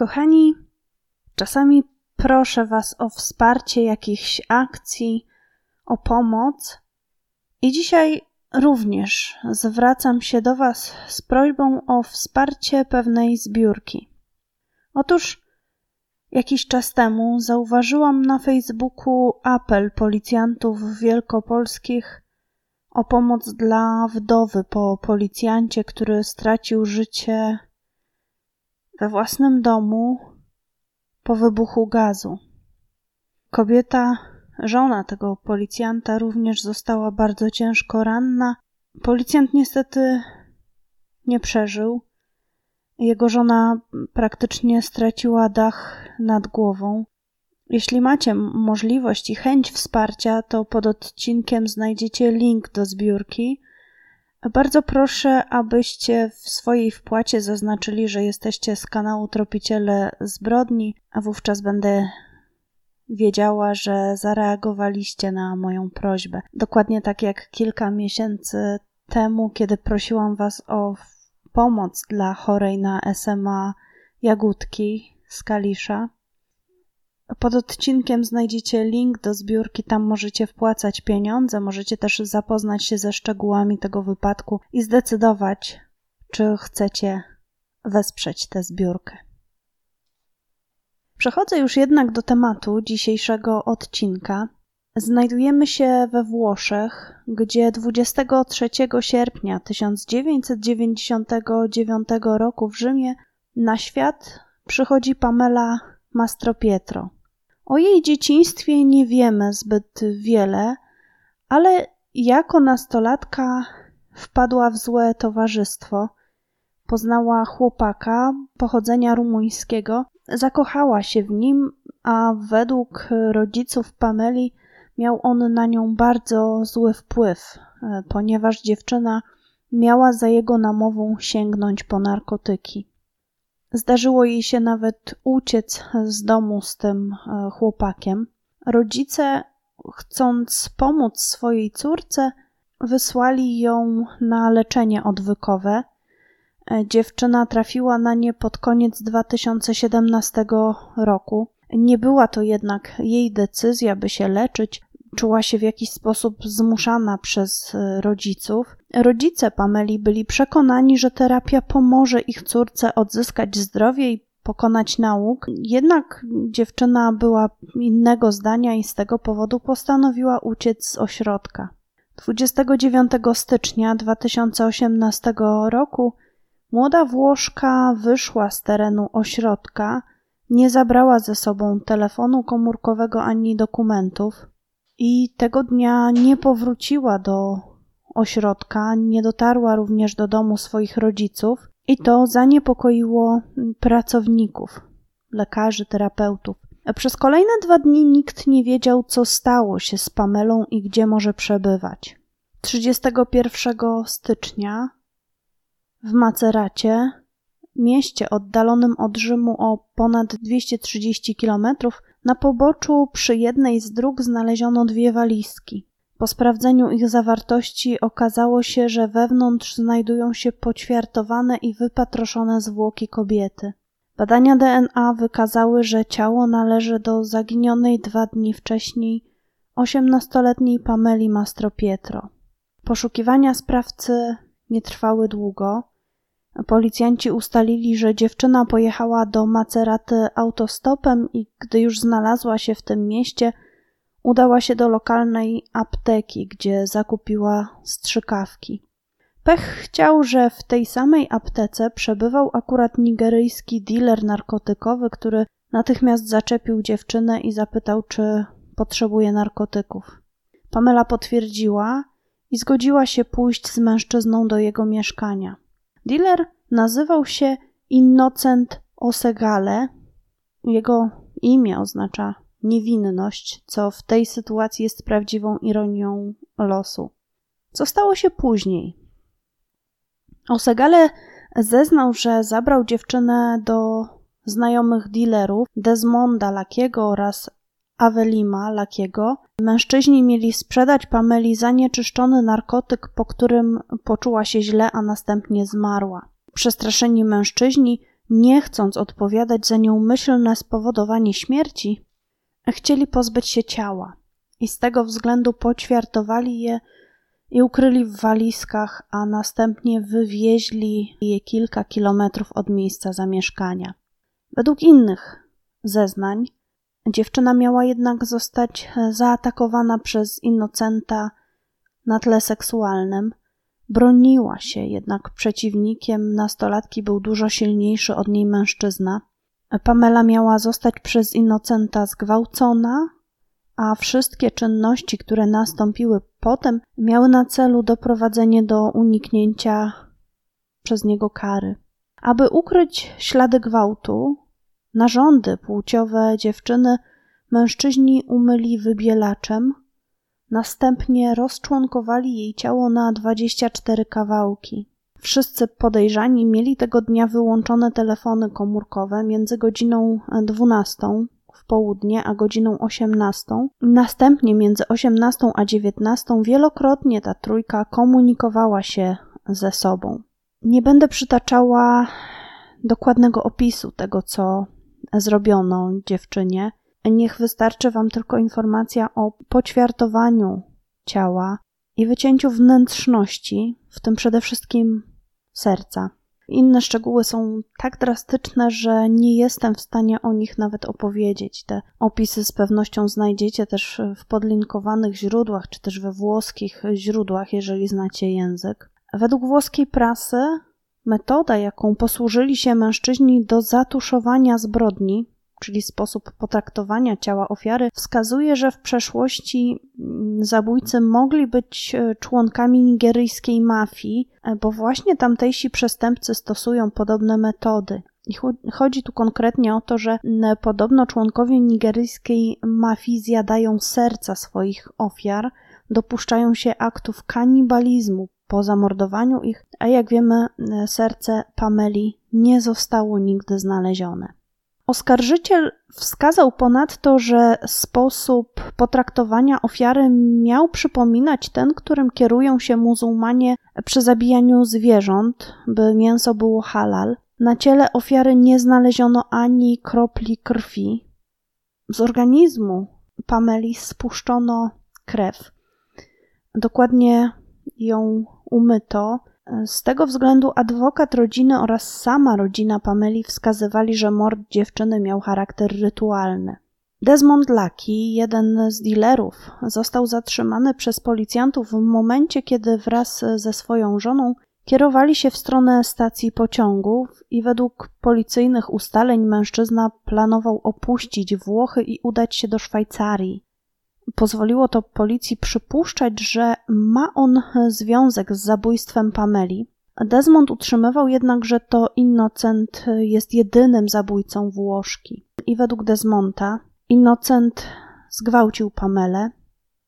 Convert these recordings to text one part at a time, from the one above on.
Kochani, czasami proszę Was o wsparcie jakichś akcji, o pomoc. I dzisiaj również zwracam się do Was z prośbą o wsparcie pewnej zbiórki. Otóż jakiś czas temu zauważyłam na Facebooku apel policjantów wielkopolskich o pomoc dla wdowy po policjancie, który stracił życie we własnym domu po wybuchu gazu. Kobieta, żona tego policjanta, również została bardzo ciężko ranna. Policjant niestety nie przeżył. Jego żona praktycznie straciła dach nad głową. Jeśli macie możliwość i chęć wsparcia, to pod odcinkiem znajdziecie link do zbiórki. Bardzo proszę, abyście w swojej wpłacie zaznaczyli, że jesteście z kanału Tropiciele Zbrodni, a wówczas będę wiedziała, że zareagowaliście na moją prośbę. Dokładnie tak jak kilka miesięcy temu, kiedy prosiłam Was o pomoc dla chorej na SMA Jagódki z Kalisza. Pod odcinkiem znajdziecie link do zbiórki, tam możecie wpłacać pieniądze, możecie też zapoznać się ze szczegółami tego wypadku i zdecydować, czy chcecie wesprzeć tę zbiórkę. Przechodzę już jednak do tematu dzisiejszego odcinka. Znajdujemy się we Włoszech, gdzie 23 sierpnia 1999 roku w Rzymie na świat przychodzi Pamela Mastropietro. O jej dzieciństwie nie wiemy zbyt wiele, ale jako nastolatka wpadła w złe towarzystwo. Poznała chłopaka pochodzenia rumuńskiego, zakochała się w nim, a według rodziców Pameli miał on na nią bardzo zły wpływ, ponieważ dziewczyna miała za jego namową sięgnąć po narkotyki. Zdarzyło jej się nawet uciec z domu z tym e, chłopakiem. Rodzice, chcąc pomóc swojej córce, wysłali ją na leczenie odwykowe. E, dziewczyna trafiła na nie pod koniec 2017 roku. Nie była to jednak jej decyzja, by się leczyć. Czuła się w jakiś sposób zmuszana przez e, rodziców. Rodzice Pameli byli przekonani, że terapia pomoże ich córce odzyskać zdrowie i pokonać nauk, jednak dziewczyna była innego zdania i z tego powodu postanowiła uciec z ośrodka. 29 stycznia 2018 roku młoda Włoszka wyszła z terenu ośrodka, nie zabrała ze sobą telefonu komórkowego ani dokumentów i tego dnia nie powróciła do ośrodka, nie dotarła również do domu swoich rodziców i to zaniepokoiło pracowników, lekarzy, terapeutów. Przez kolejne dwa dni nikt nie wiedział, co stało się z Pamelą i gdzie może przebywać. 31 stycznia w Maceracie, mieście oddalonym od Rzymu o ponad 230 kilometrów, na poboczu przy jednej z dróg znaleziono dwie walizki. Po sprawdzeniu ich zawartości okazało się, że wewnątrz znajdują się poćwiartowane i wypatroszone zwłoki kobiety. Badania DNA wykazały, że ciało należy do zaginionej dwa dni wcześniej osiemnastoletniej Pameli Mastropietro. Poszukiwania sprawcy nie trwały długo. Policjanci ustalili, że dziewczyna pojechała do Maceraty autostopem i gdy już znalazła się w tym mieście, udała się do lokalnej apteki, gdzie zakupiła strzykawki. Pech chciał, że w tej samej aptece przebywał akurat nigeryjski dealer narkotykowy, który natychmiast zaczepił dziewczynę i zapytał, czy potrzebuje narkotyków. Pamela potwierdziła i zgodziła się pójść z mężczyzną do jego mieszkania. Dealer nazywał się Innocent Osegale. Jego imię oznacza niewinność, co w tej sytuacji jest prawdziwą ironią losu. Co stało się później? Osegale zeznał, że zabrał dziewczynę do znajomych dealerów Desmonda Lakiego oraz Avelima Lakiego. Mężczyźni mieli sprzedać Pameli zanieczyszczony narkotyk, po którym poczuła się źle, a następnie zmarła. Przestraszeni mężczyźni nie chcąc odpowiadać za nieumyślne spowodowanie śmierci, chcieli pozbyć się ciała i z tego względu poćwiartowali je i ukryli w walizkach, a następnie wywieźli je kilka kilometrów od miejsca zamieszkania. Według innych zeznań, dziewczyna miała jednak zostać zaatakowana przez Innocenta na tle seksualnym. Broniła się, jednak przeciwnikiem nastolatki był dużo silniejszy od niej mężczyzna. Pamela miała zostać przez Innocenta zgwałcona, a wszystkie czynności, które nastąpiły potem, miały na celu doprowadzenie do uniknięcia przez niego kary. Aby ukryć ślady gwałtu, narządy płciowe dziewczyny mężczyźni umyli wybielaczem, następnie rozczłonkowali jej ciało na 24 kawałki. Wszyscy podejrzani mieli tego dnia wyłączone telefony komórkowe między godziną 12 w południe a godziną 18. Następnie między 18 a 19 wielokrotnie ta trójka komunikowała się ze sobą. Nie będę przytaczała dokładnego opisu tego, co zrobiono dziewczynie. Niech wystarczy Wam tylko informacja o poćwiartowaniu ciała i wycięciu wnętrzności, w tym przede wszystkim serca. Inne szczegóły są tak drastyczne, że nie jestem w stanie o nich nawet opowiedzieć. Te opisy z pewnością znajdziecie też w podlinkowanych źródłach, czy też we włoskich źródłach, jeżeli znacie język. Według włoskiej prasy metoda, jaką posłużyli się mężczyźni do zatuszowania zbrodni, czyli sposób potraktowania ciała ofiary, wskazuje, że w przeszłości mm, zabójcy mogli być e, członkami nigeryjskiej mafii, e, bo właśnie tamtejsi przestępcy stosują podobne metody. I chodzi tu konkretnie o to, że podobno członkowie nigeryjskiej mafii zjadają serca swoich ofiar, dopuszczają się aktów kanibalizmu po zamordowaniu ich, a jak wiemy, serce Pameli nie zostało nigdy znalezione. Oskarżyciel wskazał ponadto, że sposób potraktowania ofiary miał przypominać ten, którym kierują się muzułmanie przy zabijaniu zwierząt, by mięso było halal. Na ciele ofiary nie znaleziono ani kropli krwi. Z organizmu Pameli spuszczono krew. Dokładnie ją umyto z tego względu adwokat rodziny oraz sama rodzina Pameli wskazywali, że mord dziewczyny miał charakter rytualny. Desmond Lucky, jeden z dealerów, został zatrzymany przez policjantów w momencie, kiedy wraz ze swoją żoną kierowali się w stronę stacji pociągów i według policyjnych ustaleń mężczyzna planował opuścić Włochy i udać się do Szwajcarii. Pozwoliło to policji przypuszczać, że ma on związek z zabójstwem Pameli. Desmond utrzymywał jednak, że to Innocent jest jedynym zabójcą Włoszki. I według Desmonta Innocent zgwałcił Pamelę.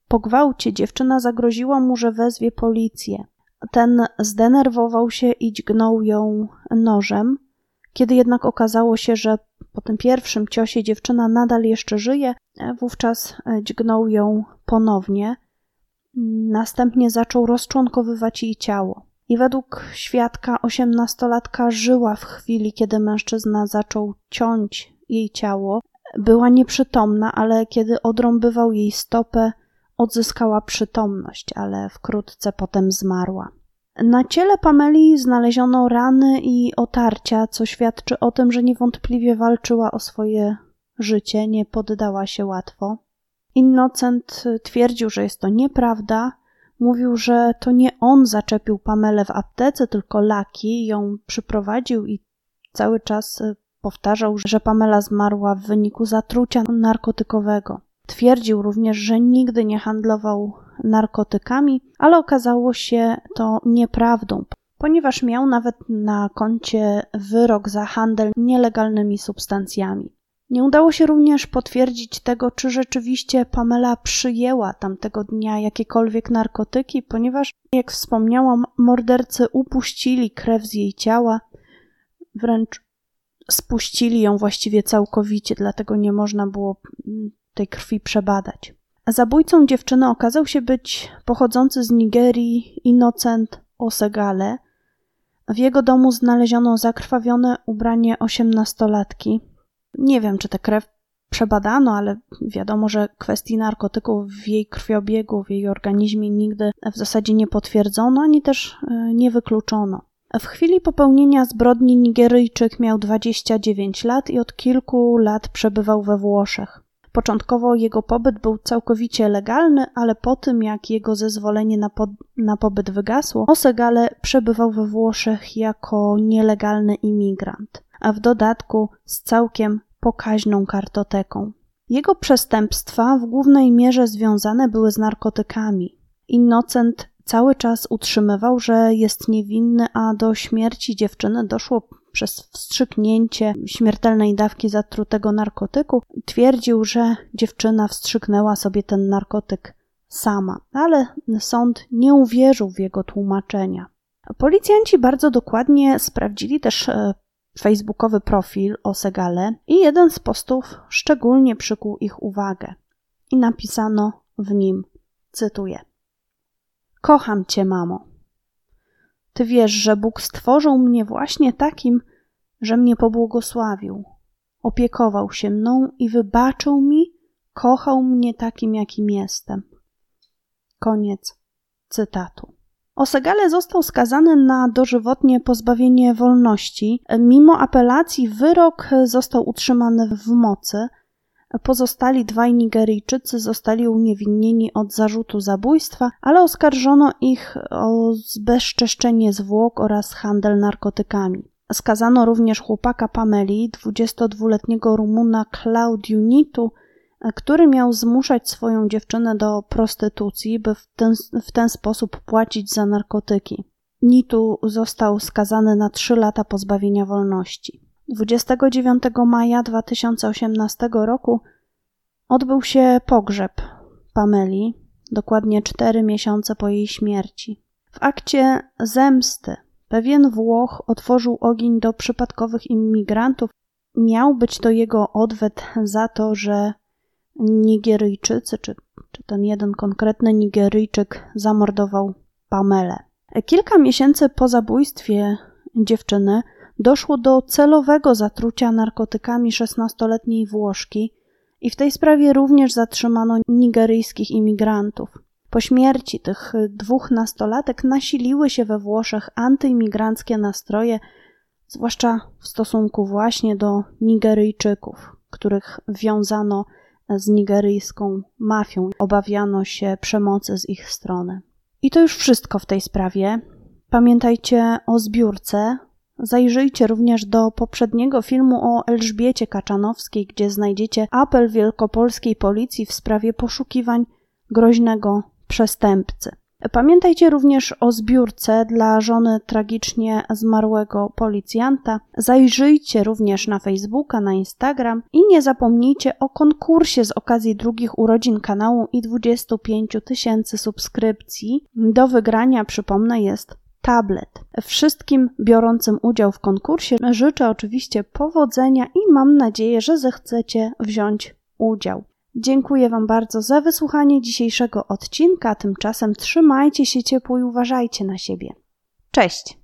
Po gwałcie dziewczyna zagroziła mu, że wezwie policję. Ten zdenerwował się i dźgnął ją nożem. Kiedy jednak okazało się, że po tym pierwszym ciosie dziewczyna nadal jeszcze żyje, e, wówczas e, dźgnął ją ponownie. Następnie zaczął rozczłonkowywać jej ciało. I według świadka osiemnastolatka żyła w chwili, kiedy mężczyzna zaczął ciąć jej ciało. Była nieprzytomna, ale kiedy odrąbywał jej stopę, odzyskała przytomność, ale wkrótce potem zmarła. Na ciele Pameli znaleziono rany i otarcia, co świadczy o tym, że niewątpliwie walczyła o swoje życie, nie poddała się łatwo. Innocent twierdził, że jest to nieprawda. Mówił, że to nie on zaczepił Pamelę w aptece, tylko Laki ją przyprowadził i cały czas powtarzał, że Pamela zmarła w wyniku zatrucia narkotykowego. Twierdził również, że nigdy nie handlował narkotykami, ale okazało się to nieprawdą, ponieważ miał nawet na koncie wyrok za handel nielegalnymi substancjami. Nie udało się również potwierdzić tego, czy rzeczywiście Pamela przyjęła tamtego dnia jakiekolwiek narkotyki, ponieważ, jak wspomniałam, mordercy upuścili krew z jej ciała, wręcz spuścili ją właściwie całkowicie, dlatego nie można było tej krwi przebadać. Zabójcą dziewczyny okazał się być pochodzący z Nigerii Innocent Osegale. W jego domu znaleziono zakrwawione ubranie osiemnastolatki. Nie wiem, czy tę krew przebadano, ale wiadomo, że kwestii narkotyków w jej krwiobiegu, w jej organizmie nigdy w zasadzie nie potwierdzono, ani też e, nie wykluczono. W chwili popełnienia zbrodni Nigeryjczyk miał 29 lat i od kilku lat przebywał we Włoszech. Początkowo jego pobyt był całkowicie legalny, ale po tym jak jego zezwolenie na, po, na pobyt wygasło, Osegale przebywał we Włoszech jako nielegalny imigrant, a w dodatku z całkiem pokaźną kartoteką. Jego przestępstwa w głównej mierze związane były z narkotykami. Innocent cały czas utrzymywał, że jest niewinny, a do śmierci dziewczyny doszło przez wstrzyknięcie śmiertelnej dawki zatrutego narkotyku. Twierdził, że dziewczyna wstrzyknęła sobie ten narkotyk sama, ale sąd nie uwierzył w jego tłumaczenia. Policjanci bardzo dokładnie sprawdzili też e, facebookowy profil o Segale i jeden z postów szczególnie przykuł ich uwagę. I napisano w nim, cytuję: Kocham cię, mamo. Ty wiesz, że Bóg stworzył mnie właśnie takim, że mnie pobłogosławił, opiekował się mną i wybaczył mi, kochał mnie takim, jakim jestem. Koniec cytatu. Osegale został skazany na dożywotnie pozbawienie wolności. Mimo apelacji wyrok został utrzymany w mocy. Pozostali dwaj Nigeryjczycy zostali uniewinnieni od zarzutu zabójstwa, ale oskarżono ich o zbezczeszczenie zwłok oraz handel narkotykami. Skazano również chłopaka Pameli, 22-letniego Rumuna Claudiunitu, który miał zmuszać swoją dziewczynę do prostytucji, by w ten, w ten sposób płacić za narkotyki. Nitu został skazany na 3 lata pozbawienia wolności. 29 maja 2018 roku odbył się pogrzeb Pameli, dokładnie 4 miesiące po jej śmierci. W akcie zemsty pewien Włoch otworzył ogień do przypadkowych imigrantów. Miał być to jego odwet za to, że Nigeryjczycy, czy, czy ten jeden konkretny Nigeryjczyk zamordował Pamelę. Kilka miesięcy po zabójstwie dziewczyny doszło do celowego zatrucia narkotykami 16-letniej Włoszki i w tej sprawie również zatrzymano nigeryjskich imigrantów. Po śmierci tych dwóch nastolatek nasiliły się we Włoszech antyimigranckie nastroje, zwłaszcza w stosunku właśnie do Nigeryjczyków, których wiązano z nigeryjską mafią. Obawiano się przemocy z ich strony. I to już wszystko w tej sprawie. Pamiętajcie o zbiórce. Zajrzyjcie również do poprzedniego filmu o Elżbiecie Kaczanowskiej, gdzie znajdziecie apel wielkopolskiej policji w sprawie poszukiwań groźnego przestępcy. Pamiętajcie również o zbiórce dla żony tragicznie zmarłego policjanta. Zajrzyjcie również na Facebooka, na Instagram i nie zapomnijcie o konkursie z okazji drugich urodzin kanału i 25 tysięcy subskrypcji. Do wygrania, przypomnę, jest tablet. Wszystkim biorącym udział w konkursie życzę oczywiście powodzenia i mam nadzieję, że zechcecie wziąć udział. Dziękuję Wam bardzo za wysłuchanie dzisiejszego odcinka. Tymczasem trzymajcie się ciepło i uważajcie na siebie. Cześć!